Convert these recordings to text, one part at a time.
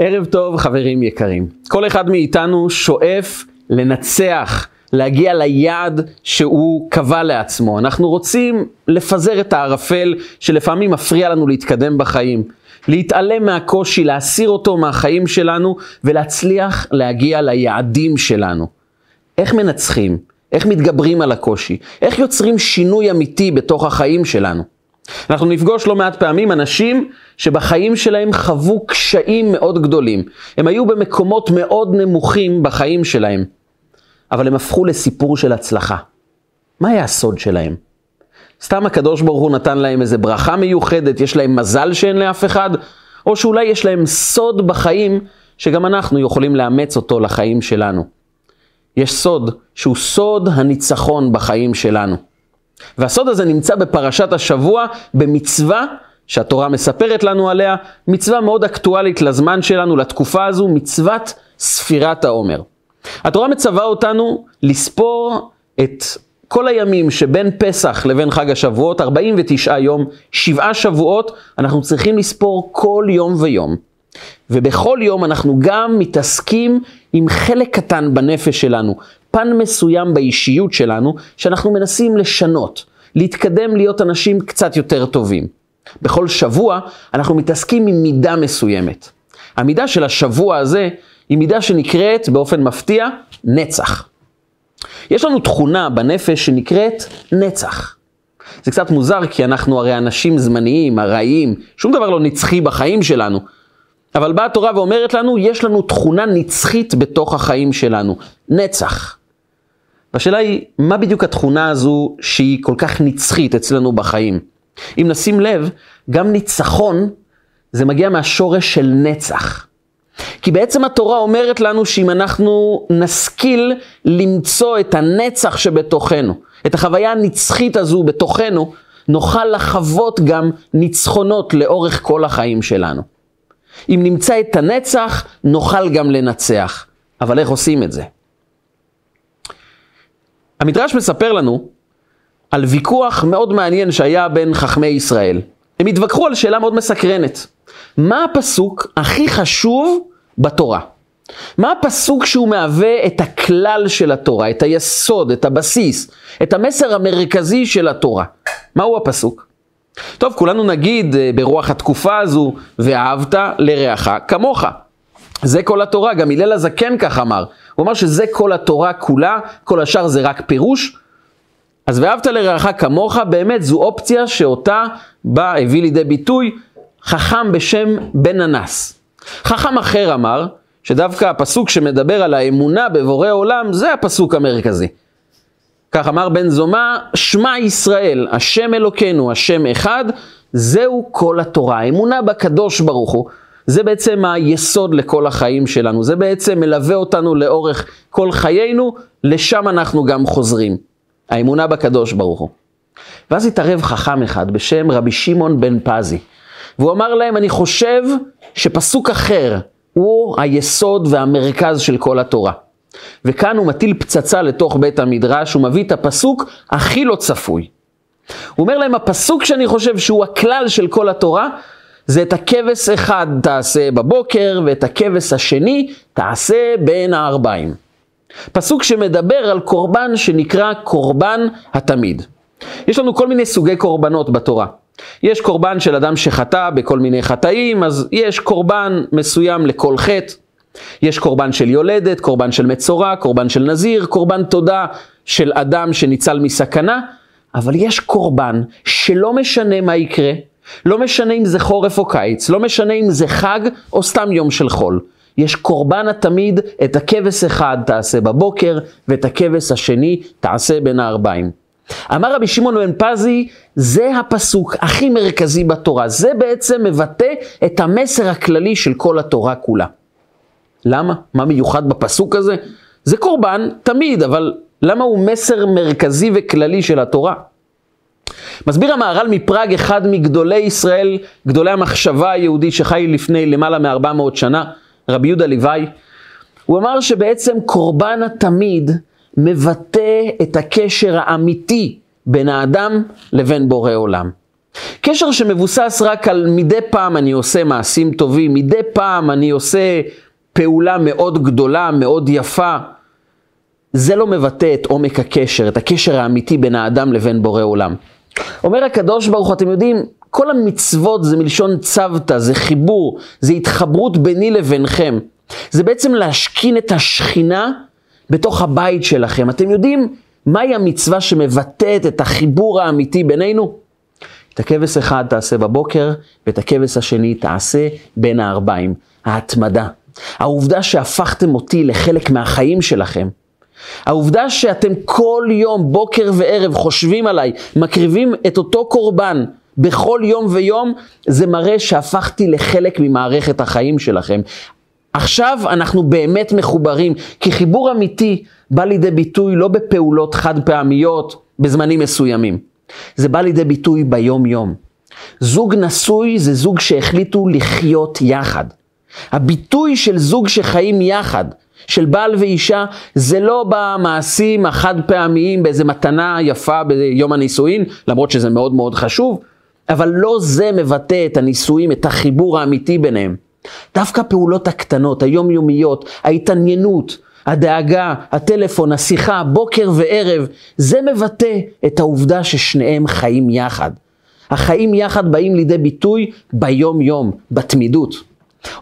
ערב טוב חברים יקרים. כל אחד מאיתנו שואף לנצח, להגיע ליעד שהוא קבע לעצמו. אנחנו רוצים לפזר את הערפל שלפעמים מפריע לנו להתקדם בחיים. להתעלם מהקושי, להסיר אותו מהחיים שלנו ולהצליח להגיע ליעדים שלנו. איך מנצחים? איך מתגברים על הקושי? איך יוצרים שינוי אמיתי בתוך החיים שלנו? אנחנו נפגוש לא מעט פעמים אנשים שבחיים שלהם חוו קשיים מאוד גדולים. הם היו במקומות מאוד נמוכים בחיים שלהם, אבל הם הפכו לסיפור של הצלחה. מה היה הסוד שלהם? סתם הקדוש ברוך הוא נתן להם איזה ברכה מיוחדת, יש להם מזל שאין לאף אחד, או שאולי יש להם סוד בחיים שגם אנחנו יכולים לאמץ אותו לחיים שלנו. יש סוד שהוא סוד הניצחון בחיים שלנו. והסוד הזה נמצא בפרשת השבוע במצווה שהתורה מספרת לנו עליה, מצווה מאוד אקטואלית לזמן שלנו, לתקופה הזו, מצוות ספירת העומר. התורה מצווה אותנו לספור את כל הימים שבין פסח לבין חג השבועות, 49 יום, שבעה שבועות, אנחנו צריכים לספור כל יום ויום. ובכל יום אנחנו גם מתעסקים עם חלק קטן בנפש שלנו, פן מסוים באישיות שלנו, שאנחנו מנסים לשנות, להתקדם להיות אנשים קצת יותר טובים. בכל שבוע אנחנו מתעסקים עם מידה מסוימת. המידה של השבוע הזה היא מידה שנקראת באופן מפתיע נצח. יש לנו תכונה בנפש שנקראת נצח. זה קצת מוזר כי אנחנו הרי אנשים זמניים, ארעיים, שום דבר לא נצחי בחיים שלנו. אבל באה התורה ואומרת לנו, יש לנו תכונה נצחית בתוך החיים שלנו, נצח. והשאלה היא, מה בדיוק התכונה הזו שהיא כל כך נצחית אצלנו בחיים? אם נשים לב, גם ניצחון זה מגיע מהשורש של נצח. כי בעצם התורה אומרת לנו שאם אנחנו נשכיל למצוא את הנצח שבתוכנו, את החוויה הנצחית הזו בתוכנו, נוכל לחוות גם ניצחונות לאורך כל החיים שלנו. אם נמצא את הנצח, נוכל גם לנצח. אבל איך עושים את זה? המדרש מספר לנו על ויכוח מאוד מעניין שהיה בין חכמי ישראל. הם התווכחו על שאלה מאוד מסקרנת. מה הפסוק הכי חשוב בתורה? מה הפסוק שהוא מהווה את הכלל של התורה, את היסוד, את הבסיס, את המסר המרכזי של התורה? מהו הפסוק? טוב, כולנו נגיד אה, ברוח התקופה הזו, ואהבת לרעך כמוך. זה כל התורה, גם הלל הזקן כך אמר. הוא אמר שזה כל התורה כולה, כל השאר זה רק פירוש. אז ואהבת לרעך כמוך, באמת זו אופציה שאותה בא, הביא לידי ביטוי, חכם בשם בן אנס. חכם אחר אמר, שדווקא הפסוק שמדבר על האמונה בבורא עולם, זה הפסוק המרכזי. כך אמר בן זומא, שמע ישראל, השם אלוקינו, השם אחד, זהו כל התורה. האמונה בקדוש ברוך הוא, זה בעצם היסוד לכל החיים שלנו. זה בעצם מלווה אותנו לאורך כל חיינו, לשם אנחנו גם חוזרים. האמונה בקדוש ברוך הוא. ואז התערב חכם אחד בשם רבי שמעון בן פזי. והוא אמר להם, אני חושב שפסוק אחר הוא היסוד והמרכז של כל התורה. וכאן הוא מטיל פצצה לתוך בית המדרש, הוא מביא את הפסוק הכי לא צפוי. הוא אומר להם, הפסוק שאני חושב שהוא הכלל של כל התורה, זה את הכבש אחד תעשה בבוקר, ואת הכבש השני תעשה בין הארבעים. פסוק שמדבר על קורבן שנקרא קורבן התמיד. יש לנו כל מיני סוגי קורבנות בתורה. יש קורבן של אדם שחטא בכל מיני חטאים, אז יש קורבן מסוים לכל חטא. יש קורבן של יולדת, קורבן של מצורע, קורבן של נזיר, קורבן תודה של אדם שניצל מסכנה, אבל יש קורבן שלא משנה מה יקרה, לא משנה אם זה חורף או קיץ, לא משנה אם זה חג או סתם יום של חול. יש קורבן התמיד, את הכבש אחד תעשה בבוקר, ואת הכבש השני תעשה בין הארבעים. אמר רבי שמעון בן פזי, זה הפסוק הכי מרכזי בתורה. זה בעצם מבטא את המסר הכללי של כל התורה כולה. למה? מה מיוחד בפסוק הזה? זה קורבן תמיד, אבל למה הוא מסר מרכזי וכללי של התורה? מסביר המהר"ל מפראג, אחד מגדולי ישראל, גדולי המחשבה היהודית שחי לפני למעלה מ-400 שנה, רבי יהודה ליבאי, הוא אמר שבעצם קורבן התמיד מבטא את הקשר האמיתי בין האדם לבין בורא עולם. קשר שמבוסס רק על מדי פעם אני עושה מעשים טובים, מדי פעם אני עושה פעולה מאוד גדולה, מאוד יפה, זה לא מבטא את עומק הקשר, את הקשר האמיתי בין האדם לבין בורא עולם. אומר הקדוש ברוך הוא, אתם יודעים, כל המצוות זה מלשון צוותא, זה חיבור, זה התחברות ביני לבינכם. זה בעצם להשכין את השכינה בתוך הבית שלכם. אתם יודעים מהי המצווה שמבטאת את החיבור האמיתי בינינו? את הכבש אחד תעשה בבוקר, ואת הכבש השני תעשה בין הארבעים. ההתמדה. העובדה שהפכתם אותי לחלק מהחיים שלכם. העובדה שאתם כל יום, בוקר וערב, חושבים עליי, מקריבים את אותו קורבן בכל יום ויום, זה מראה שהפכתי לחלק ממערכת החיים שלכם. עכשיו אנחנו באמת מחוברים, כי חיבור אמיתי בא לידי ביטוי לא בפעולות חד פעמיות בזמנים מסוימים. זה בא לידי ביטוי ביום-יום. זוג נשוי זה זוג שהחליטו לחיות יחד. הביטוי של זוג שחיים יחד, של בעל ואישה, זה לא במעשים החד פעמיים באיזה מתנה יפה ביום הנישואין, למרות שזה מאוד מאוד חשוב, אבל לא זה מבטא את הנישואים, את החיבור האמיתי ביניהם. דווקא הפעולות הקטנות, היומיומיות, ההתעניינות, הדאגה, הטלפון, השיחה, בוקר וערב, זה מבטא את העובדה ששניהם חיים יחד. החיים יחד באים לידי ביטוי ביום-יום, בתמידות.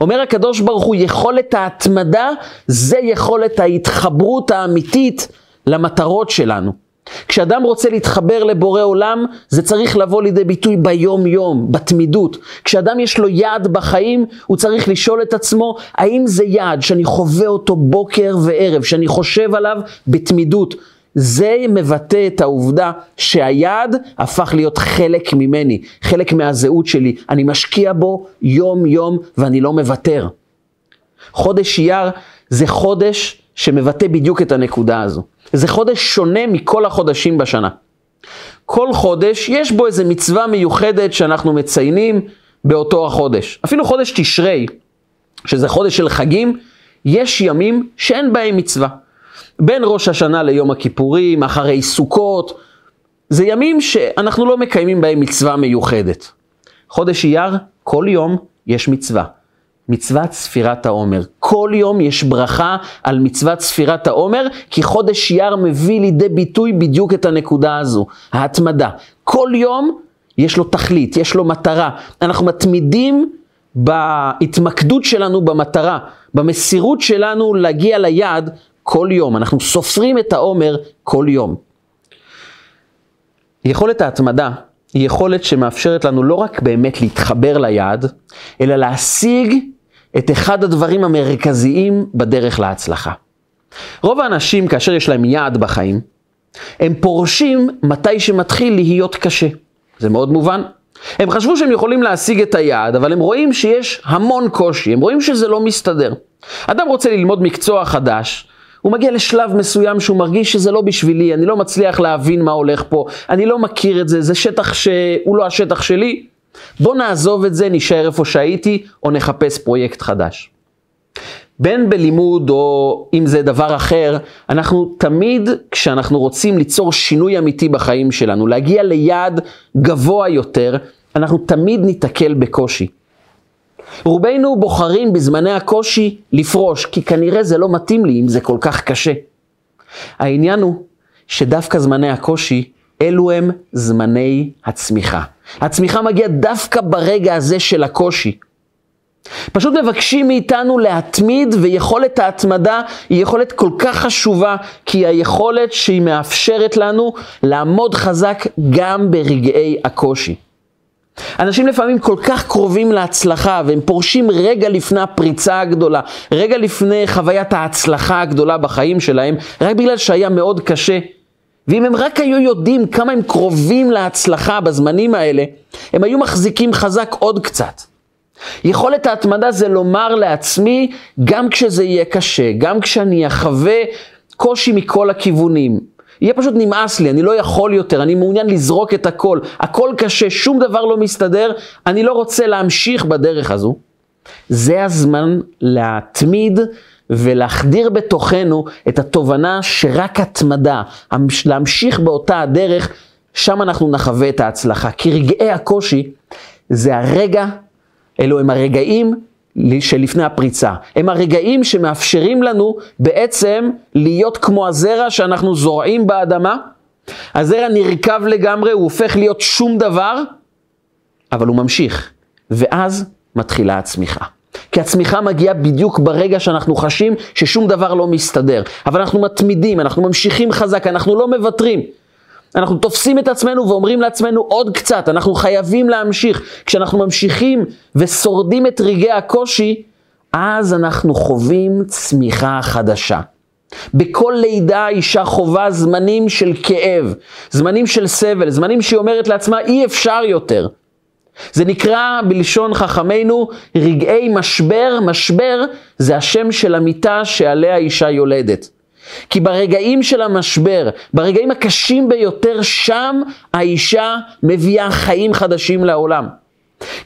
אומר הקדוש ברוך הוא, יכולת ההתמדה זה יכולת ההתחברות האמיתית למטרות שלנו. כשאדם רוצה להתחבר לבורא עולם, זה צריך לבוא לידי ביטוי ביום-יום, בתמידות. כשאדם יש לו יעד בחיים, הוא צריך לשאול את עצמו, האם זה יעד שאני חווה אותו בוקר וערב, שאני חושב עליו בתמידות. זה מבטא את העובדה שהיעד הפך להיות חלק ממני, חלק מהזהות שלי. אני משקיע בו יום-יום ואני לא מוותר. חודש אייר זה חודש שמבטא בדיוק את הנקודה הזו. זה חודש שונה מכל החודשים בשנה. כל חודש יש בו איזו מצווה מיוחדת שאנחנו מציינים באותו החודש. אפילו חודש תשרי, שזה חודש של חגים, יש ימים שאין בהם מצווה. בין ראש השנה ליום הכיפורים, אחרי סוכות, זה ימים שאנחנו לא מקיימים בהם מצווה מיוחדת. חודש אייר, כל יום יש מצווה. מצוות ספירת העומר. כל יום יש ברכה על מצוות ספירת העומר, כי חודש אייר מביא לידי ביטוי בדיוק את הנקודה הזו, ההתמדה. כל יום יש לו תכלית, יש לו מטרה. אנחנו מתמידים בהתמקדות שלנו במטרה, במסירות שלנו להגיע ליעד כל יום. אנחנו סופרים את העומר כל יום. יכולת ההתמדה היא יכולת שמאפשרת לנו לא רק באמת להתחבר ליעד, אלא להשיג את אחד הדברים המרכזיים בדרך להצלחה. רוב האנשים, כאשר יש להם יעד בחיים, הם פורשים מתי שמתחיל להיות קשה. זה מאוד מובן. הם חשבו שהם יכולים להשיג את היעד, אבל הם רואים שיש המון קושי, הם רואים שזה לא מסתדר. אדם רוצה ללמוד מקצוע חדש, הוא מגיע לשלב מסוים שהוא מרגיש שזה לא בשבילי, אני לא מצליח להבין מה הולך פה, אני לא מכיר את זה, זה שטח שהוא לא השטח שלי. בוא נעזוב את זה, נשאר איפה שהייתי, או נחפש פרויקט חדש. בין בלימוד או אם זה דבר אחר, אנחנו תמיד, כשאנחנו רוצים ליצור שינוי אמיתי בחיים שלנו, להגיע ליעד גבוה יותר, אנחנו תמיד ניתקל בקושי. רובנו בוחרים בזמני הקושי לפרוש, כי כנראה זה לא מתאים לי אם זה כל כך קשה. העניין הוא שדווקא זמני הקושי, אלו הם זמני הצמיחה. הצמיחה מגיעה דווקא ברגע הזה של הקושי. פשוט מבקשים מאיתנו להתמיד, ויכולת ההתמדה היא יכולת כל כך חשובה, כי היכולת שהיא מאפשרת לנו לעמוד חזק גם ברגעי הקושי. אנשים לפעמים כל כך קרובים להצלחה, והם פורשים רגע לפני הפריצה הגדולה, רגע לפני חוויית ההצלחה הגדולה בחיים שלהם, רק בגלל שהיה מאוד קשה. ואם הם רק היו יודעים כמה הם קרובים להצלחה בזמנים האלה, הם היו מחזיקים חזק עוד קצת. יכולת ההתמדה זה לומר לעצמי, גם כשזה יהיה קשה, גם כשאני אחווה קושי מכל הכיוונים, יהיה פשוט נמאס לי, אני לא יכול יותר, אני מעוניין לזרוק את הכל, הכל קשה, שום דבר לא מסתדר, אני לא רוצה להמשיך בדרך הזו. זה הזמן להתמיד ולהחדיר בתוכנו את התובנה שרק התמדה, להמשיך באותה הדרך, שם אנחנו נחווה את ההצלחה. כי רגעי הקושי זה הרגע, אלו הם הרגעים שלפני הפריצה. הם הרגעים שמאפשרים לנו בעצם להיות כמו הזרע שאנחנו זורעים באדמה. הזרע נרקב לגמרי, הוא הופך להיות שום דבר, אבל הוא ממשיך. ואז מתחילה הצמיחה. כי הצמיחה מגיעה בדיוק ברגע שאנחנו חשים ששום דבר לא מסתדר. אבל אנחנו מתמידים, אנחנו ממשיכים חזק, אנחנו לא מוותרים. אנחנו תופסים את עצמנו ואומרים לעצמנו עוד קצת, אנחנו חייבים להמשיך. כשאנחנו ממשיכים ושורדים את רגעי הקושי, אז אנחנו חווים צמיחה חדשה. בכל לידה אישה חווה זמנים של כאב, זמנים של סבל, זמנים שהיא אומרת לעצמה אי אפשר יותר. זה נקרא בלשון חכמינו רגעי משבר, משבר זה השם של המיטה שעליה אישה יולדת. כי ברגעים של המשבר, ברגעים הקשים ביותר, שם האישה מביאה חיים חדשים לעולם.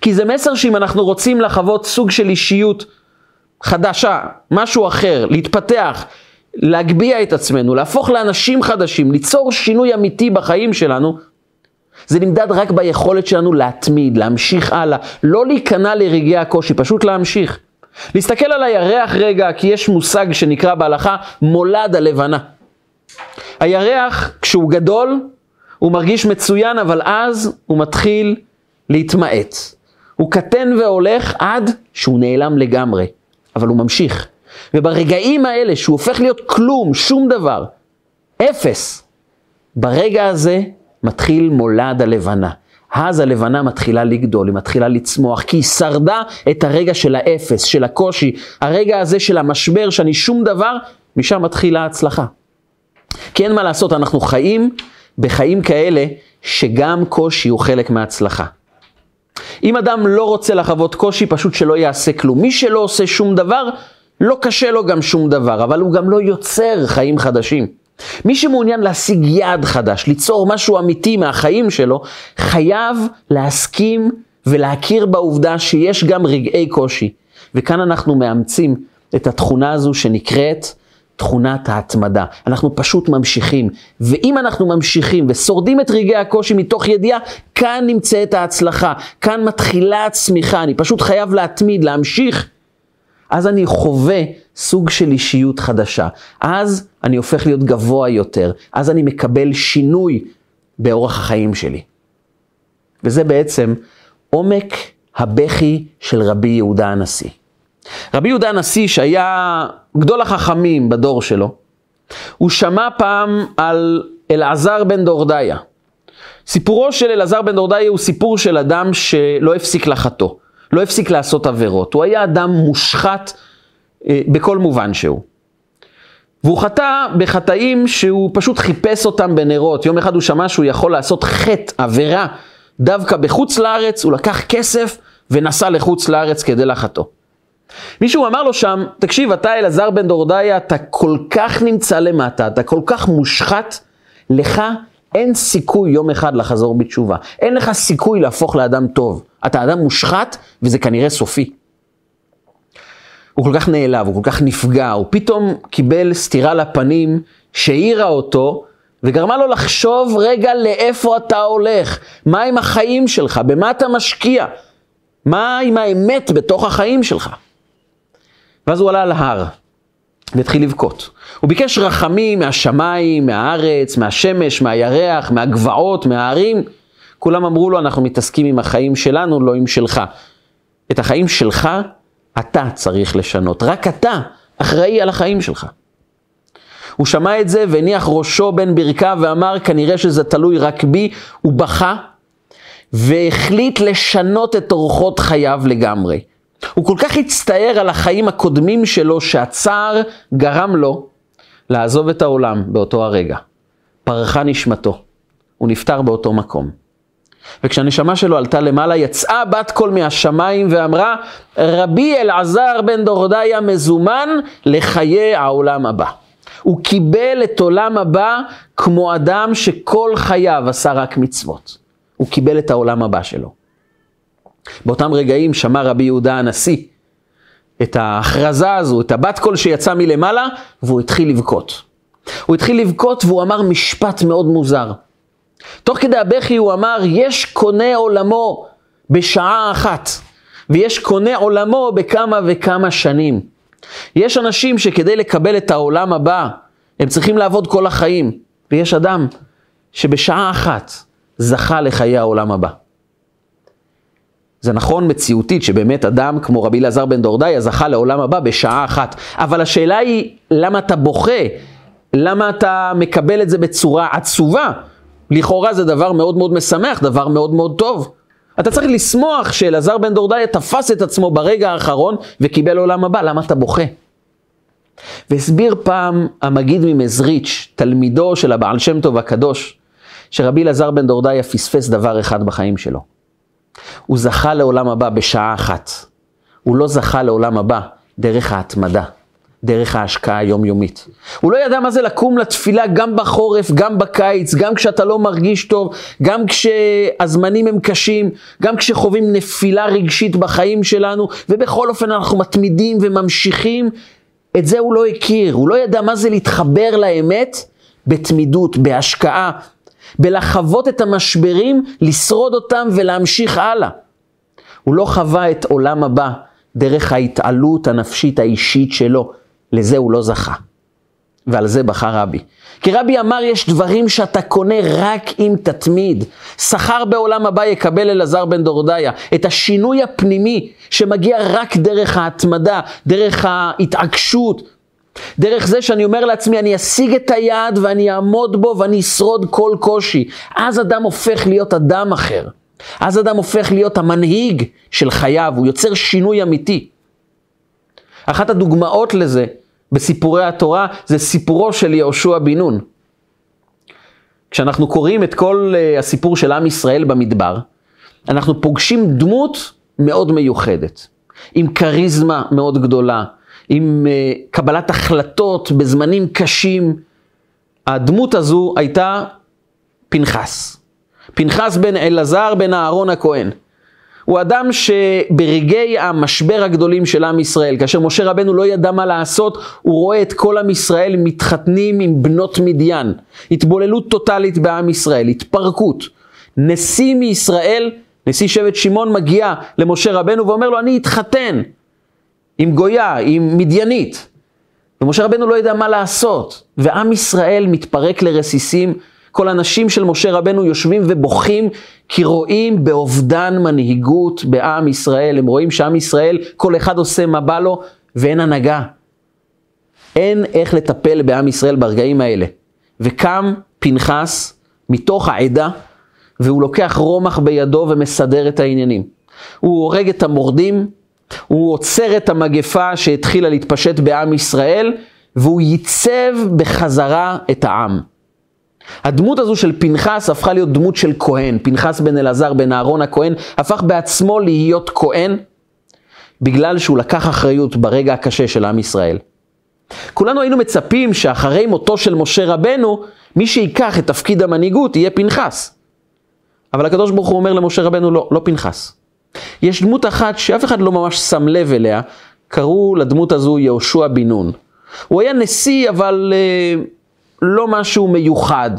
כי זה מסר שאם אנחנו רוצים לחוות סוג של אישיות חדשה, משהו אחר, להתפתח, להגביה את עצמנו, להפוך לאנשים חדשים, ליצור שינוי אמיתי בחיים שלנו, זה נמדד רק ביכולת שלנו להתמיד, להמשיך הלאה, לא להיכנע לרגעי הקושי, פשוט להמשיך. להסתכל על הירח רגע, כי יש מושג שנקרא בהלכה מולד הלבנה. הירח, כשהוא גדול, הוא מרגיש מצוין, אבל אז הוא מתחיל להתמעט. הוא קטן והולך עד שהוא נעלם לגמרי, אבל הוא ממשיך. וברגעים האלה שהוא הופך להיות כלום, שום דבר, אפס, ברגע הזה מתחיל מולד הלבנה. אז הלבנה מתחילה לגדול, היא מתחילה לצמוח, כי היא שרדה את הרגע של האפס, של הקושי, הרגע הזה של המשבר, שאני שום דבר, משם מתחילה ההצלחה. כי אין מה לעשות, אנחנו חיים בחיים כאלה שגם קושי הוא חלק מההצלחה. אם אדם לא רוצה לחוות קושי, פשוט שלא יעשה כלום. מי שלא עושה שום דבר, לא קשה לו גם שום דבר, אבל הוא גם לא יוצר חיים חדשים. מי שמעוניין להשיג יעד חדש, ליצור משהו אמיתי מהחיים שלו, חייב להסכים ולהכיר בעובדה שיש גם רגעי קושי. וכאן אנחנו מאמצים את התכונה הזו שנקראת תכונת ההתמדה. אנחנו פשוט ממשיכים. ואם אנחנו ממשיכים ושורדים את רגעי הקושי מתוך ידיעה, כאן נמצאת ההצלחה, כאן מתחילה הצמיחה. אני פשוט חייב להתמיד, להמשיך. אז אני חווה סוג של אישיות חדשה. אז אני הופך להיות גבוה יותר. אז אני מקבל שינוי באורח החיים שלי. וזה בעצם עומק הבכי של רבי יהודה הנשיא. רבי יהודה הנשיא, שהיה גדול החכמים בדור שלו, הוא שמע פעם על אלעזר בן דורדיה. סיפורו של אלעזר בן דורדיה הוא סיפור של אדם שלא הפסיק לחטוא, לא הפסיק לעשות עבירות. הוא היה אדם מושחת בכל מובן שהוא. והוא חטא בחטאים שהוא פשוט חיפש אותם בנרות. יום אחד הוא שמע שהוא יכול לעשות חטא, עבירה, דווקא בחוץ לארץ, הוא לקח כסף ונסע לחוץ לארץ כדי לחטוא. מישהו אמר לו שם, תקשיב, אתה אלעזר בן דורדיה, אתה כל כך נמצא למטה, אתה כל כך מושחת, לך אין סיכוי יום אחד לחזור בתשובה. אין לך סיכוי להפוך לאדם טוב. אתה אדם מושחת, וזה כנראה סופי. הוא כל כך נעלב, הוא כל כך נפגע, הוא פתאום קיבל סטירה לפנים שהעירה אותו וגרמה לו לחשוב רגע לאיפה אתה הולך, מה עם החיים שלך, במה אתה משקיע, מה עם האמת בתוך החיים שלך. ואז הוא עלה על ההר והתחיל לבכות. הוא ביקש רחמים מהשמיים, מהארץ, מהשמש, מהירח, מהגבעות, מההרים. כולם אמרו לו, אנחנו מתעסקים עם החיים שלנו, לא עם שלך. את החיים שלך אתה צריך לשנות, רק אתה אחראי על החיים שלך. הוא שמע את זה והניח ראשו בין ברכיו ואמר, כנראה שזה תלוי רק בי, הוא בכה והחליט לשנות את אורחות חייו לגמרי. הוא כל כך הצטער על החיים הקודמים שלו, שהצער גרם לו לעזוב את העולם באותו הרגע. פרחה נשמתו, הוא נפטר באותו מקום. וכשהנשמה שלו עלתה למעלה, יצאה בת קול מהשמיים ואמרה, רבי אלעזר בן דורדיה מזומן לחיי העולם הבא. הוא קיבל את עולם הבא כמו אדם שכל חייו עשה רק מצוות. הוא קיבל את העולם הבא שלו. באותם רגעים שמע רבי יהודה הנשיא את ההכרזה הזו, את הבת קול שיצא מלמעלה, והוא התחיל לבכות. הוא התחיל לבכות והוא אמר משפט מאוד מוזר. תוך כדי הבכי הוא אמר, יש קונה עולמו בשעה אחת, ויש קונה עולמו בכמה וכמה שנים. יש אנשים שכדי לקבל את העולם הבא, הם צריכים לעבוד כל החיים, ויש אדם שבשעה אחת זכה לחיי העולם הבא. זה נכון מציאותית שבאמת אדם כמו רבי אלעזר בן דורדאי זכה לעולם הבא בשעה אחת, אבל השאלה היא למה אתה בוכה? למה אתה מקבל את זה בצורה עצובה? לכאורה זה דבר מאוד מאוד משמח, דבר מאוד מאוד טוב. אתה צריך לשמוח שאלעזר בן דורדאי תפס את עצמו ברגע האחרון וקיבל עולם הבא, למה אתה בוכה? והסביר פעם המגיד ממזריץ', תלמידו של הבעל שם טוב הקדוש, שרבי אלעזר בן דורדאי פספס דבר אחד בחיים שלו. הוא זכה לעולם הבא בשעה אחת. הוא לא זכה לעולם הבא דרך ההתמדה, דרך ההשקעה היומיומית. הוא לא ידע מה זה לקום לתפילה גם בחורף, גם בקיץ, גם כשאתה לא מרגיש טוב, גם כשהזמנים הם קשים, גם כשחווים נפילה רגשית בחיים שלנו, ובכל אופן אנחנו מתמידים וממשיכים. את זה הוא לא הכיר, הוא לא ידע מה זה להתחבר לאמת בתמידות, בהשקעה, בלחוות את המשברים, לשרוד אותם ולהמשיך הלאה. הוא לא חווה את עולם הבא דרך ההתעלות הנפשית האישית שלו, לזה הוא לא זכה. ועל זה בחר רבי. כי רבי אמר, יש דברים שאתה קונה רק אם תתמיד. שכר בעולם הבא יקבל אלעזר בן דורדיה. את השינוי הפנימי שמגיע רק דרך ההתמדה, דרך ההתעקשות, דרך זה שאני אומר לעצמי, אני אשיג את היעד ואני אעמוד בו ואני אשרוד כל קושי. אז אדם הופך להיות אדם אחר. אז אדם הופך להיות המנהיג של חייו, הוא יוצר שינוי אמיתי. אחת הדוגמאות לזה בסיפורי התורה זה סיפורו של יהושע בן נון. כשאנחנו קוראים את כל uh, הסיפור של עם ישראל במדבר, אנחנו פוגשים דמות מאוד מיוחדת, עם כריזמה מאוד גדולה, עם uh, קבלת החלטות בזמנים קשים. הדמות הזו הייתה פנחס. פנחס בן אלעזר בן אהרון הכהן. הוא אדם שברגעי המשבר הגדולים של עם ישראל, כאשר משה רבנו לא ידע מה לעשות, הוא רואה את כל עם ישראל מתחתנים עם בנות מדיין. התבוללות טוטאלית בעם ישראל, התפרקות. נשיא מישראל, נשיא שבט שמעון מגיע למשה רבנו ואומר לו, אני אתחתן עם גויה, עם מדיינית. ומשה רבנו לא יודע מה לעשות, ועם ישראל מתפרק לרסיסים. כל הנשים של משה רבנו יושבים ובוכים כי רואים באובדן מנהיגות בעם ישראל. הם רואים שעם ישראל, כל אחד עושה מה בא לו ואין הנהגה. אין איך לטפל בעם ישראל ברגעים האלה. וקם פנחס מתוך העדה, והוא לוקח רומח בידו ומסדר את העניינים. הוא הורג את המורדים, הוא עוצר את המגפה שהתחילה להתפשט בעם ישראל, והוא ייצב בחזרה את העם. הדמות הזו של פנחס הפכה להיות דמות של כהן. פנחס בן אלעזר בן אהרון הכהן הפך בעצמו להיות כהן, בגלל שהוא לקח אחריות ברגע הקשה של עם ישראל. כולנו היינו מצפים שאחרי מותו של משה רבנו, מי שיקח את תפקיד המנהיגות יהיה פנחס. אבל הקדוש ברוך הוא אומר למשה רבנו, לא, לא פנחס. יש דמות אחת שאף אחד לא ממש שם לב אליה, קראו לדמות הזו יהושע בן נון. הוא היה נשיא, אבל uh, לא משהו מיוחד.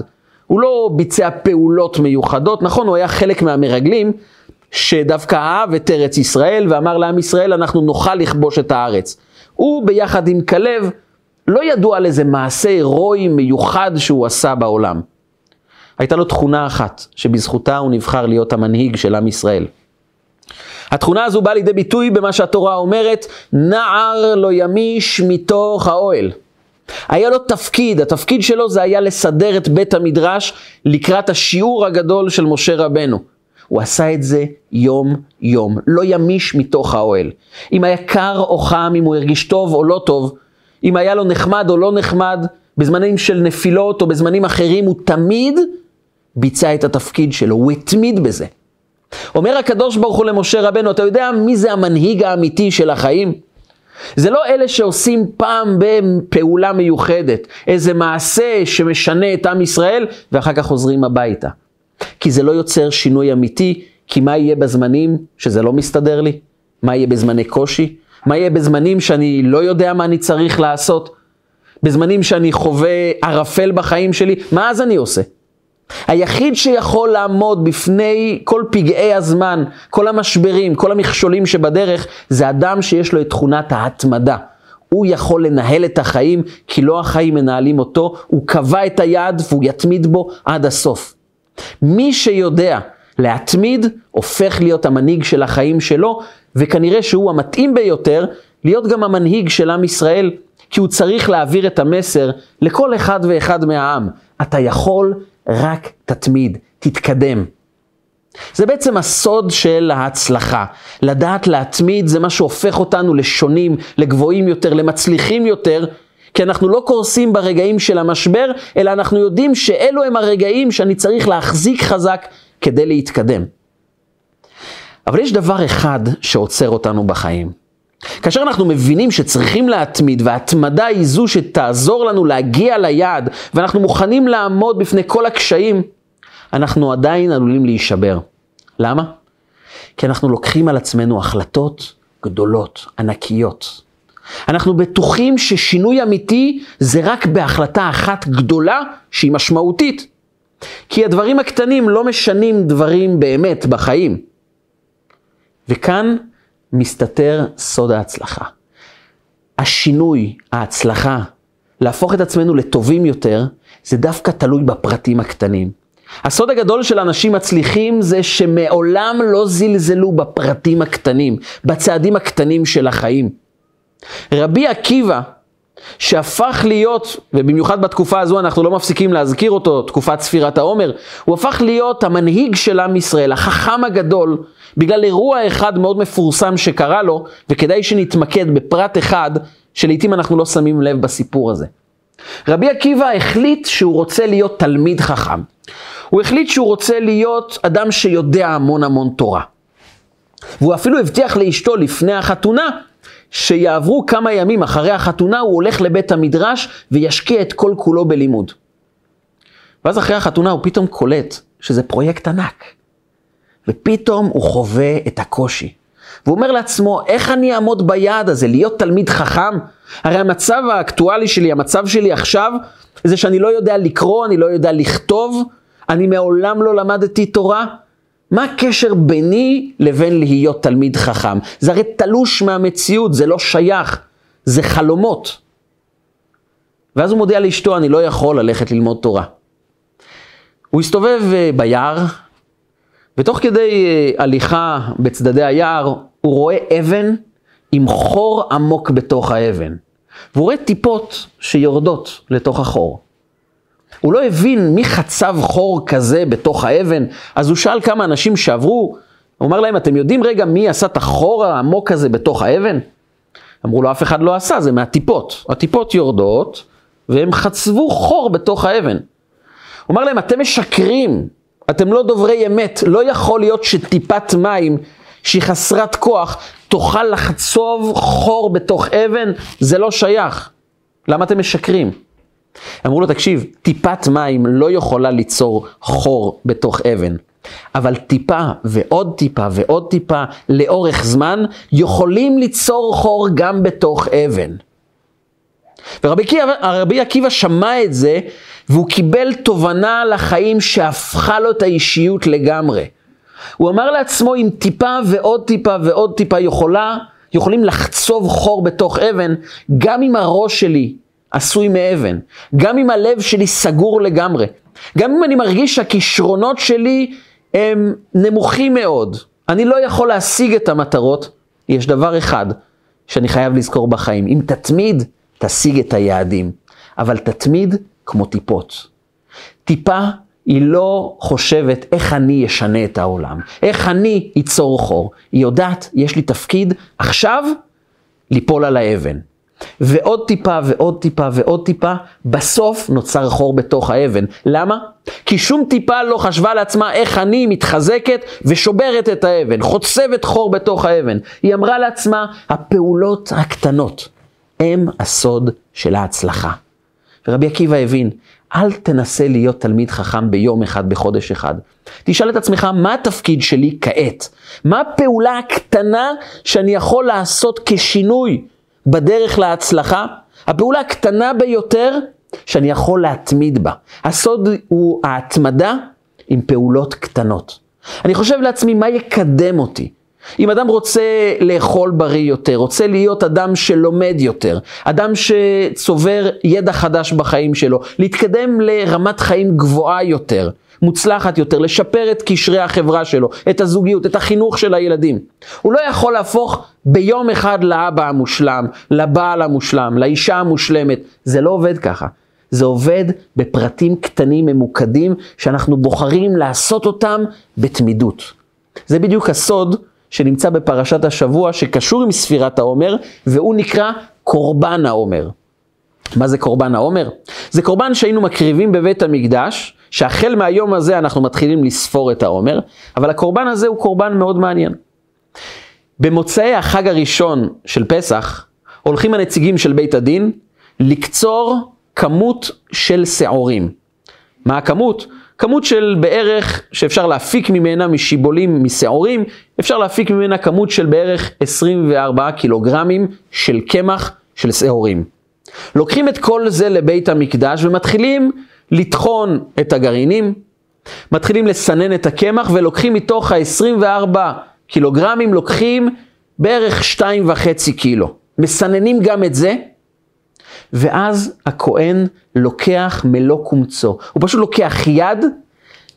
הוא לא ביצע פעולות מיוחדות, נכון, הוא היה חלק מהמרגלים, שדווקא אהב את ארץ ישראל ואמר לעם ישראל, אנחנו נוכל לכבוש את הארץ. הוא ביחד עם כלב, לא ידוע על איזה מעשה הירואי מיוחד שהוא עשה בעולם. הייתה לו תכונה אחת, שבזכותה הוא נבחר להיות המנהיג של עם ישראל. התכונה הזו באה לידי ביטוי במה שהתורה אומרת, נער לא ימיש מתוך האוהל. היה לו תפקיד, התפקיד שלו זה היה לסדר את בית המדרש לקראת השיעור הגדול של משה רבנו. הוא עשה את זה יום-יום, לא ימיש מתוך האוהל. אם היה קר או חם, אם הוא הרגיש טוב או לא טוב, אם היה לו נחמד או לא נחמד, בזמנים של נפילות או בזמנים אחרים, הוא תמיד ביצע את התפקיד שלו, הוא התמיד בזה. אומר הקדוש ברוך הוא למשה רבנו, אתה יודע מי זה המנהיג האמיתי של החיים? זה לא אלה שעושים פעם בפעולה מיוחדת, איזה מעשה שמשנה את עם ישראל, ואחר כך חוזרים הביתה. כי זה לא יוצר שינוי אמיתי, כי מה יהיה בזמנים שזה לא מסתדר לי? מה יהיה בזמני קושי? מה יהיה בזמנים שאני לא יודע מה אני צריך לעשות? בזמנים שאני חווה ערפל בחיים שלי? מה אז אני עושה? היחיד שיכול לעמוד בפני כל פגעי הזמן, כל המשברים, כל המכשולים שבדרך, זה אדם שיש לו את תכונת ההתמדה. הוא יכול לנהל את החיים, כי לא החיים מנהלים אותו, הוא קבע את היעד והוא יתמיד בו עד הסוף. מי שיודע להתמיד, הופך להיות המנהיג של החיים שלו, וכנראה שהוא המתאים ביותר להיות גם המנהיג של עם ישראל, כי הוא צריך להעביר את המסר לכל אחד ואחד מהעם. אתה יכול, רק תתמיד, תתקדם. זה בעצם הסוד של ההצלחה. לדעת להתמיד זה מה שהופך אותנו לשונים, לגבוהים יותר, למצליחים יותר, כי אנחנו לא קורסים ברגעים של המשבר, אלא אנחנו יודעים שאלו הם הרגעים שאני צריך להחזיק חזק כדי להתקדם. אבל יש דבר אחד שעוצר אותנו בחיים. כאשר אנחנו מבינים שצריכים להתמיד וההתמדה היא זו שתעזור לנו להגיע ליעד ואנחנו מוכנים לעמוד בפני כל הקשיים, אנחנו עדיין עלולים להישבר. למה? כי אנחנו לוקחים על עצמנו החלטות גדולות, ענקיות. אנחנו בטוחים ששינוי אמיתי זה רק בהחלטה אחת גדולה שהיא משמעותית. כי הדברים הקטנים לא משנים דברים באמת בחיים. וכאן מסתתר סוד ההצלחה. השינוי, ההצלחה, להפוך את עצמנו לטובים יותר, זה דווקא תלוי בפרטים הקטנים. הסוד הגדול של אנשים מצליחים זה שמעולם לא זלזלו בפרטים הקטנים, בצעדים הקטנים של החיים. רבי עקיבא, שהפך להיות, ובמיוחד בתקופה הזו אנחנו לא מפסיקים להזכיר אותו, תקופת ספירת העומר, הוא הפך להיות המנהיג של עם ישראל, החכם הגדול, בגלל אירוע אחד מאוד מפורסם שקרה לו, וכדאי שנתמקד בפרט אחד, שלעיתים אנחנו לא שמים לב בסיפור הזה. רבי עקיבא החליט שהוא רוצה להיות תלמיד חכם. הוא החליט שהוא רוצה להיות אדם שיודע המון המון תורה. והוא אפילו הבטיח לאשתו לפני החתונה, שיעברו כמה ימים אחרי החתונה, הוא הולך לבית המדרש וישקיע את כל כולו בלימוד. ואז אחרי החתונה הוא פתאום קולט שזה פרויקט ענק. ופתאום הוא חווה את הקושי. והוא אומר לעצמו, איך אני אעמוד ביעד הזה, להיות תלמיד חכם? הרי המצב האקטואלי שלי, המצב שלי עכשיו, זה שאני לא יודע לקרוא, אני לא יודע לכתוב, אני מעולם לא למדתי תורה. מה הקשר ביני לבין להיות תלמיד חכם? זה הרי תלוש מהמציאות, זה לא שייך, זה חלומות. ואז הוא מודיע לאשתו, אני לא יכול ללכת ללמוד תורה. הוא הסתובב אה, ביער, ותוך כדי אה, הליכה בצדדי היער, הוא רואה אבן עם חור עמוק בתוך האבן. והוא רואה טיפות שיורדות לתוך החור. הוא לא הבין מי חצב חור כזה בתוך האבן, אז הוא שאל כמה אנשים שעברו, הוא אמר להם, אתם יודעים רגע מי עשה את החור העמוק הזה בתוך האבן? אמרו לו, אף אחד לא עשה, זה מהטיפות. הטיפות יורדות, והם חצבו חור בתוך האבן. הוא אמר להם, אתם משקרים, אתם לא דוברי אמת, לא יכול להיות שטיפת מים שהיא חסרת כוח תוכל לחצוב חור בתוך אבן, זה לא שייך. למה אתם משקרים? אמרו לו, תקשיב, טיפת מים לא יכולה ליצור חור בתוך אבן, אבל טיפה ועוד טיפה ועוד טיפה לאורך זמן יכולים ליצור חור גם בתוך אבן. ורבי עקיבא, עקיבא שמע את זה, והוא קיבל תובנה לחיים שהפכה לו את האישיות לגמרי. הוא אמר לעצמו, אם טיפה ועוד טיפה ועוד טיפה יכולה, יכולים לחצוב חור בתוך אבן, גם אם הראש שלי עשוי מאבן, גם אם הלב שלי סגור לגמרי, גם אם אני מרגיש שהכישרונות שלי הם נמוכים מאוד, אני לא יכול להשיג את המטרות, יש דבר אחד שאני חייב לזכור בחיים, אם תתמיד, תשיג את היעדים, אבל תתמיד כמו טיפות. טיפה היא לא חושבת איך אני אשנה את העולם, איך אני אצור חור. היא יודעת, יש לי תפקיד עכשיו ליפול על האבן. ועוד טיפה ועוד טיפה ועוד טיפה, בסוף נוצר חור בתוך האבן. למה? כי שום טיפה לא חשבה לעצמה איך אני מתחזקת ושוברת את האבן, חוצבת חור בתוך האבן. היא אמרה לעצמה, הפעולות הקטנות הם הסוד של ההצלחה. ורבי עקיבא הבין, אל תנסה להיות תלמיד חכם ביום אחד, בחודש אחד. תשאל את עצמך, מה התפקיד שלי כעת? מה הפעולה הקטנה שאני יכול לעשות כשינוי בדרך להצלחה? הפעולה הקטנה ביותר שאני יכול להתמיד בה. הסוד הוא ההתמדה עם פעולות קטנות. אני חושב לעצמי, מה יקדם אותי? אם אדם רוצה לאכול בריא יותר, רוצה להיות אדם שלומד יותר, אדם שצובר ידע חדש בחיים שלו, להתקדם לרמת חיים גבוהה יותר, מוצלחת יותר, לשפר את קשרי החברה שלו, את הזוגיות, את החינוך של הילדים. הוא לא יכול להפוך ביום אחד לאבא המושלם, לבעל המושלם, לאישה המושלמת. זה לא עובד ככה. זה עובד בפרטים קטנים ממוקדים שאנחנו בוחרים לעשות אותם בתמידות. זה בדיוק הסוד שנמצא בפרשת השבוע שקשור עם ספירת העומר, והוא נקרא קורבן העומר. מה זה קורבן העומר? זה קורבן שהיינו מקריבים בבית המקדש, שהחל מהיום הזה אנחנו מתחילים לספור את העומר, אבל הקורבן הזה הוא קורבן מאוד מעניין. במוצאי החג הראשון של פסח, הולכים הנציגים של בית הדין לקצור כמות של שעורים. מה הכמות? כמות של בערך, שאפשר להפיק ממנה משיבולים, משעורים, אפשר להפיק ממנה כמות של בערך 24 קילוגרמים של קמח של שעורים. לוקחים את כל זה לבית המקדש ומתחילים לטחון את הגרעינים, מתחילים לסנן את הקמח ולוקחים מתוך ה-24 קילוגרמים, לוקחים בערך 2.5 קילו. מסננים גם את זה, ואז הכהן לוקח מלוא קומצו. הוא פשוט לוקח יד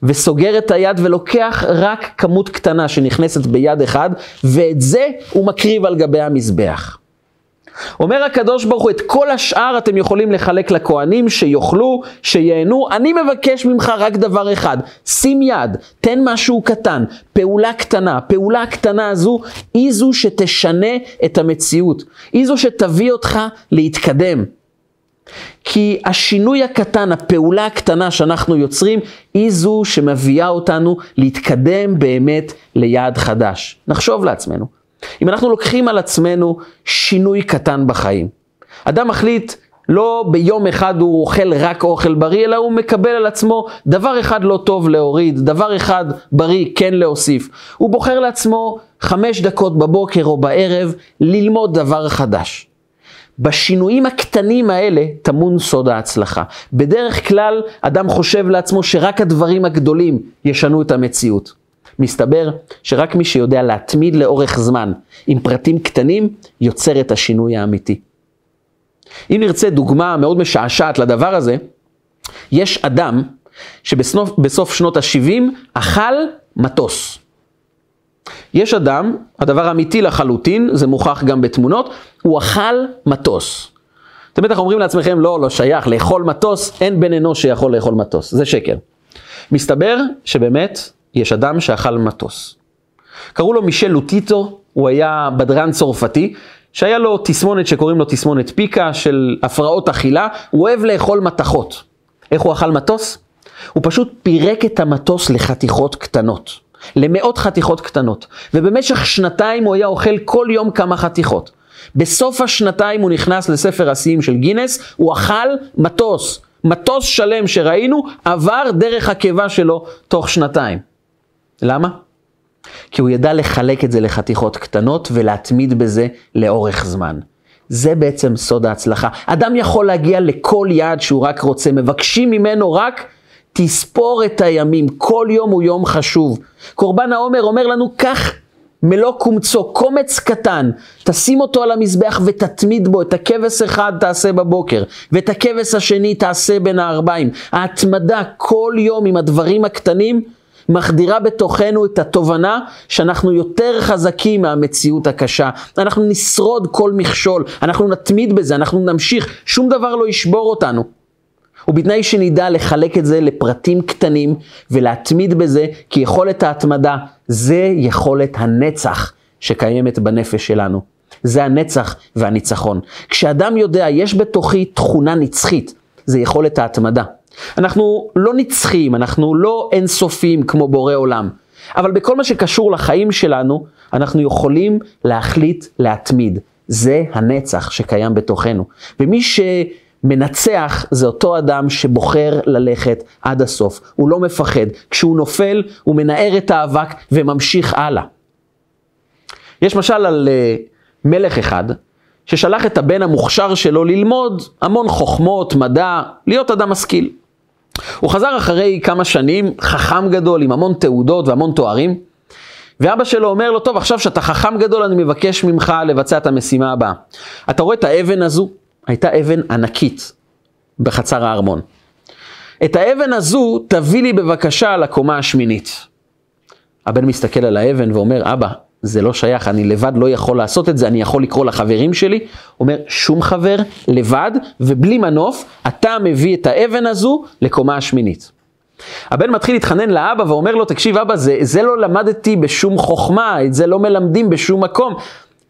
וסוגר את היד ולוקח רק כמות קטנה שנכנסת ביד אחד, ואת זה הוא מקריב על גבי המזבח. אומר הקדוש ברוך הוא, את כל השאר אתם יכולים לחלק לכהנים, שיאכלו, שייהנו. אני מבקש ממך רק דבר אחד, שים יד, תן משהו קטן, פעולה קטנה. פעולה הקטנה הזו היא זו שתשנה את המציאות. היא זו שתביא אותך להתקדם. כי השינוי הקטן, הפעולה הקטנה שאנחנו יוצרים, היא זו שמביאה אותנו להתקדם באמת ליעד חדש. נחשוב לעצמנו. אם אנחנו לוקחים על עצמנו שינוי קטן בחיים, אדם מחליט לא ביום אחד הוא אוכל רק אוכל בריא, אלא הוא מקבל על עצמו דבר אחד לא טוב להוריד, דבר אחד בריא כן להוסיף. הוא בוחר לעצמו חמש דקות בבוקר או בערב ללמוד דבר חדש. בשינויים הקטנים האלה טמון סוד ההצלחה. בדרך כלל אדם חושב לעצמו שרק הדברים הגדולים ישנו את המציאות. מסתבר שרק מי שיודע להתמיד לאורך זמן עם פרטים קטנים, יוצר את השינוי האמיתי. אם נרצה דוגמה מאוד משעשעת לדבר הזה, יש אדם שבסוף שנות ה-70 אכל מטוס. יש אדם, הדבר אמיתי לחלוטין, זה מוכח גם בתמונות, הוא אכל מטוס. אתם בטח אומרים לעצמכם, לא, לא שייך, לאכול מטוס, אין בן אנוש שיכול לאכול מטוס, זה שקר. מסתבר שבאמת יש אדם שאכל מטוס. קראו לו מישל לוטיטו, הוא היה בדרן צרפתי, שהיה לו תסמונת שקוראים לו תסמונת פיקה של הפרעות אכילה, הוא אוהב לאכול מתכות. איך הוא אכל מטוס? הוא פשוט פירק את המטוס לחתיכות קטנות, למאות חתיכות קטנות, ובמשך שנתיים הוא היה אוכל כל יום כמה חתיכות. בסוף השנתיים הוא נכנס לספר השיאים של גינס, הוא אכל מטוס. מטוס שלם שראינו עבר דרך הקיבה שלו תוך שנתיים. למה? כי הוא ידע לחלק את זה לחתיכות קטנות ולהתמיד בזה לאורך זמן. זה בעצם סוד ההצלחה. אדם יכול להגיע לכל יעד שהוא רק רוצה, מבקשים ממנו רק תספור את הימים, כל יום הוא יום חשוב. קורבן העומר אומר לנו, קח מלוא קומצו, קומץ קטן, תשים אותו על המזבח ותתמיד בו, את הכבש אחד תעשה בבוקר, ואת הכבש השני תעשה בין הערביים. ההתמדה כל יום עם הדברים הקטנים, מחדירה בתוכנו את התובנה שאנחנו יותר חזקים מהמציאות הקשה. אנחנו נשרוד כל מכשול, אנחנו נתמיד בזה, אנחנו נמשיך, שום דבר לא ישבור אותנו. ובתנאי שנדע לחלק את זה לפרטים קטנים ולהתמיד בזה, כי יכולת ההתמדה זה יכולת הנצח שקיימת בנפש שלנו. זה הנצח והניצחון. כשאדם יודע, יש בתוכי תכונה נצחית, זה יכולת ההתמדה. אנחנו לא נצחיים, אנחנו לא אינסופיים כמו בורא עולם. אבל בכל מה שקשור לחיים שלנו, אנחנו יכולים להחליט להתמיד. זה הנצח שקיים בתוכנו. ומי שמנצח זה אותו אדם שבוחר ללכת עד הסוף. הוא לא מפחד. כשהוא נופל, הוא מנער את האבק וממשיך הלאה. יש משל על uh, מלך אחד ששלח את הבן המוכשר שלו ללמוד המון חוכמות, מדע, להיות אדם משכיל. הוא חזר אחרי כמה שנים, חכם גדול עם המון תעודות והמון תוארים, ואבא שלו אומר לו, טוב, עכשיו שאתה חכם גדול, אני מבקש ממך לבצע את המשימה הבאה. אתה רואה את האבן הזו? הייתה אבן ענקית בחצר הארמון. את האבן הזו תביא לי בבקשה לקומה השמינית. הבן מסתכל על האבן ואומר, אבא, זה לא שייך, אני לבד לא יכול לעשות את זה, אני יכול לקרוא לחברים שלי. אומר, שום חבר, לבד ובלי מנוף, אתה מביא את האבן הזו לקומה השמינית. הבן מתחיל להתחנן לאבא ואומר לו, תקשיב אבא, זה, זה לא למדתי בשום חוכמה, את זה לא מלמדים בשום מקום,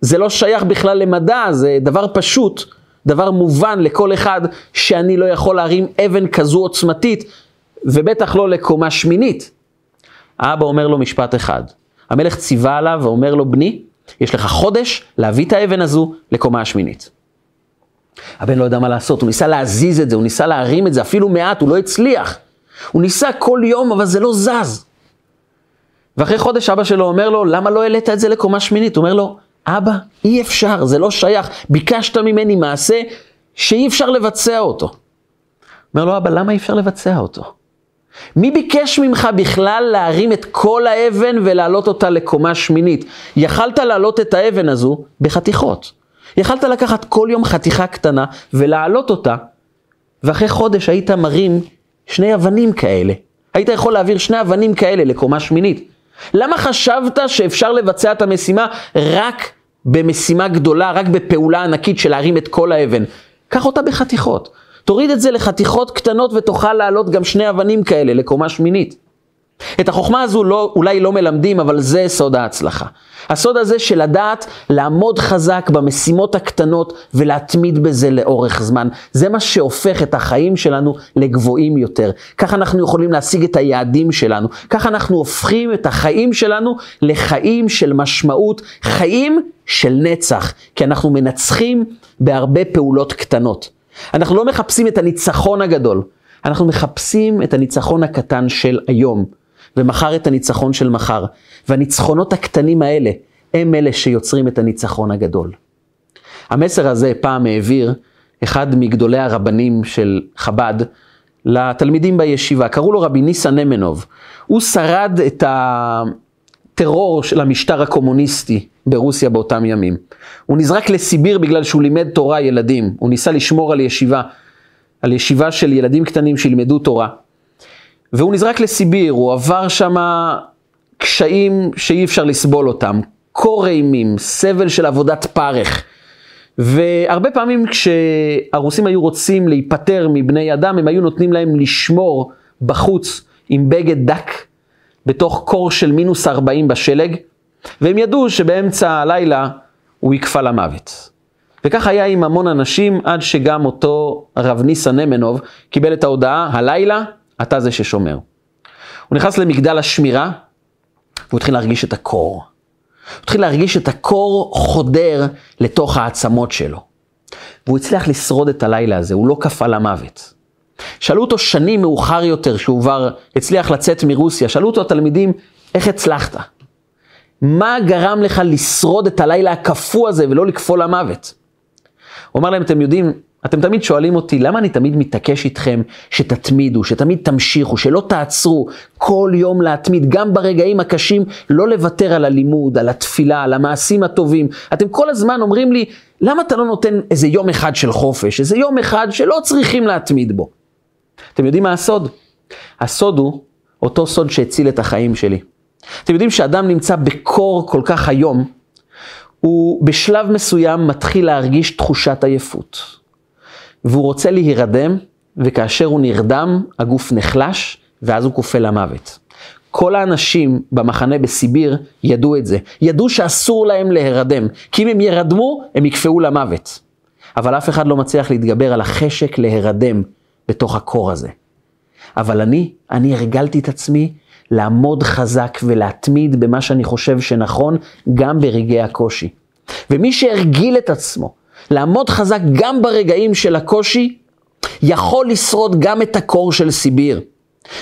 זה לא שייך בכלל למדע, זה דבר פשוט, דבר מובן לכל אחד, שאני לא יכול להרים אבן כזו עוצמתית, ובטח לא לקומה שמינית. האבא אומר לו משפט אחד, המלך ציווה עליו ואומר לו, בני, יש לך חודש להביא את האבן הזו לקומה השמינית. הבן לא יודע מה לעשות, הוא ניסה להזיז את זה, הוא ניסה להרים את זה, אפילו מעט, הוא לא הצליח. הוא ניסה כל יום, אבל זה לא זז. ואחרי חודש אבא שלו אומר לו, למה לא העלית את זה לקומה שמינית? הוא אומר לו, אבא, אי אפשר, זה לא שייך, ביקשת ממני מעשה שאי אפשר לבצע אותו. אומר לו, אבא, למה אי אפשר לבצע אותו? מי ביקש ממך בכלל להרים את כל האבן ולהעלות אותה לקומה שמינית? יכלת להעלות את האבן הזו בחתיכות. יכלת לקחת כל יום חתיכה קטנה ולהעלות אותה, ואחרי חודש היית מרים שני אבנים כאלה. היית יכול להעביר שני אבנים כאלה לקומה שמינית. למה חשבת שאפשר לבצע את המשימה רק במשימה גדולה, רק בפעולה ענקית של להרים את כל האבן? קח אותה בחתיכות. תוריד את זה לחתיכות קטנות ותוכל לעלות גם שני אבנים כאלה לקומה שמינית. את החוכמה הזו לא, אולי לא מלמדים, אבל זה סוד ההצלחה. הסוד הזה של לדעת לעמוד חזק במשימות הקטנות ולהתמיד בזה לאורך זמן. זה מה שהופך את החיים שלנו לגבוהים יותר. ככה אנחנו יכולים להשיג את היעדים שלנו. ככה אנחנו הופכים את החיים שלנו לחיים של משמעות, חיים של נצח. כי אנחנו מנצחים בהרבה פעולות קטנות. אנחנו לא מחפשים את הניצחון הגדול, אנחנו מחפשים את הניצחון הקטן של היום. ומחר את הניצחון של מחר. והניצחונות הקטנים האלה, הם אלה שיוצרים את הניצחון הגדול. המסר הזה פעם העביר אחד מגדולי הרבנים של חב"ד לתלמידים בישיבה, קראו לו רבי ניסן נמנוב. הוא שרד את הטרור של המשטר הקומוניסטי ברוסיה באותם ימים. הוא נזרק לסיביר בגלל שהוא לימד תורה ילדים, הוא ניסה לשמור על ישיבה, על ישיבה של ילדים קטנים שילמדו תורה. והוא נזרק לסיביר, הוא עבר שם קשיים שאי אפשר לסבול אותם, קור אימים, סבל של עבודת פרך. והרבה פעמים כשהרוסים היו רוצים להיפטר מבני אדם, הם היו נותנים להם לשמור בחוץ עם בגד דק, בתוך קור של מינוס 40 בשלג, והם ידעו שבאמצע הלילה הוא יקפא למוות. וכך היה עם המון אנשים, עד שגם אותו רב ניסן נמנוב קיבל את ההודעה, הלילה אתה זה ששומר. הוא נכנס למגדל השמירה, והוא התחיל להרגיש את הקור. הוא התחיל להרגיש את הקור חודר לתוך העצמות שלו. והוא הצליח לשרוד את הלילה הזה, הוא לא קפא למוות. שאלו אותו שנים מאוחר יותר, שהוא כבר הצליח לצאת מרוסיה, שאלו אותו התלמידים, איך הצלחת? מה גרם לך לשרוד את הלילה הקפוא הזה ולא לקפוא למוות? הוא אמר להם, אתם יודעים, אתם תמיד שואלים אותי, למה אני תמיד מתעקש איתכם שתתמידו, שתמיד תמשיכו, שלא תעצרו, כל יום להתמיד, גם ברגעים הקשים, לא לוותר על הלימוד, על התפילה, על המעשים הטובים. אתם כל הזמן אומרים לי, למה אתה לא נותן איזה יום אחד של חופש, איזה יום אחד שלא צריכים להתמיד בו? אתם יודעים מה הסוד? הסוד הוא אותו סוד שהציל את החיים שלי. אתם יודעים שאדם נמצא בקור כל כך היום, הוא בשלב מסוים מתחיל להרגיש תחושת עייפות. והוא רוצה להירדם, וכאשר הוא נרדם, הגוף נחלש, ואז הוא כופה למוות. כל האנשים במחנה בסיביר ידעו את זה. ידעו שאסור להם להירדם, כי אם הם ירדמו, הם יקפאו למוות. אבל אף אחד לא מצליח להתגבר על החשק להירדם בתוך הקור הזה. אבל אני, אני הרגלתי את עצמי לעמוד חזק ולהתמיד במה שאני חושב שנכון, גם ברגעי הקושי. ומי שהרגיל את עצמו לעמוד חזק גם ברגעים של הקושי, יכול לשרוד גם את הקור של סיביר.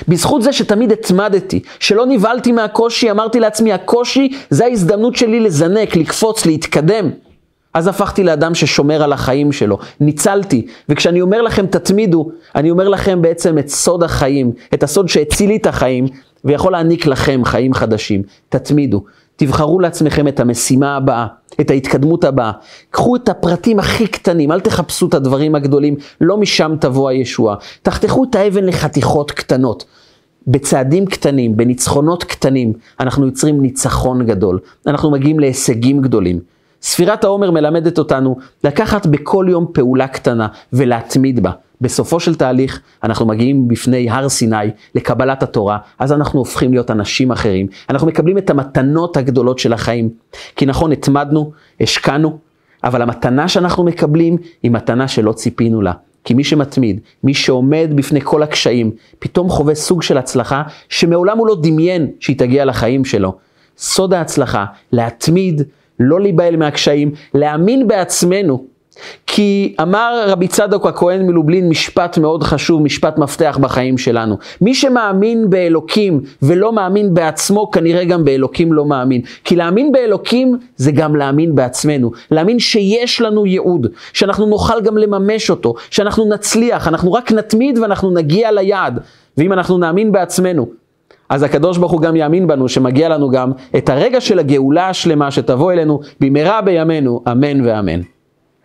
בזכות זה שתמיד התמדתי, שלא נבהלתי מהקושי, אמרתי לעצמי, הקושי זה ההזדמנות שלי לזנק, לקפוץ, להתקדם. אז הפכתי לאדם ששומר על החיים שלו, ניצלתי. וכשאני אומר לכם תתמידו, אני אומר לכם בעצם את סוד החיים, את הסוד שהציל לי את החיים, ויכול להעניק לכם חיים חדשים. תתמידו. תבחרו לעצמכם את המשימה הבאה, את ההתקדמות הבאה. קחו את הפרטים הכי קטנים, אל תחפשו את הדברים הגדולים, לא משם תבוא הישועה. תחתכו את האבן לחתיכות קטנות. בצעדים קטנים, בניצחונות קטנים, אנחנו יוצרים ניצחון גדול. אנחנו מגיעים להישגים גדולים. ספירת העומר מלמדת אותנו לקחת בכל יום פעולה קטנה ולהתמיד בה. בסופו של תהליך אנחנו מגיעים בפני הר סיני לקבלת התורה, אז אנחנו הופכים להיות אנשים אחרים. אנחנו מקבלים את המתנות הגדולות של החיים. כי נכון, התמדנו, השקענו, אבל המתנה שאנחנו מקבלים היא מתנה שלא ציפינו לה. כי מי שמתמיד, מי שעומד בפני כל הקשיים, פתאום חווה סוג של הצלחה שמעולם הוא לא דמיין שהיא תגיע לחיים שלו. סוד ההצלחה, להתמיד, לא להיבהל מהקשיים, להאמין בעצמנו. כי אמר רבי צדוק הכהן מלובלין משפט מאוד חשוב, משפט מפתח בחיים שלנו. מי שמאמין באלוקים ולא מאמין בעצמו, כנראה גם באלוקים לא מאמין. כי להאמין באלוקים זה גם להאמין בעצמנו. להאמין שיש לנו ייעוד, שאנחנו נוכל גם לממש אותו, שאנחנו נצליח, אנחנו רק נתמיד ואנחנו נגיע ליעד. ואם אנחנו נאמין בעצמנו, אז הקדוש ברוך הוא גם יאמין בנו שמגיע לנו גם את הרגע של הגאולה השלמה שתבוא אלינו במהרה בימינו, אמן ואמן.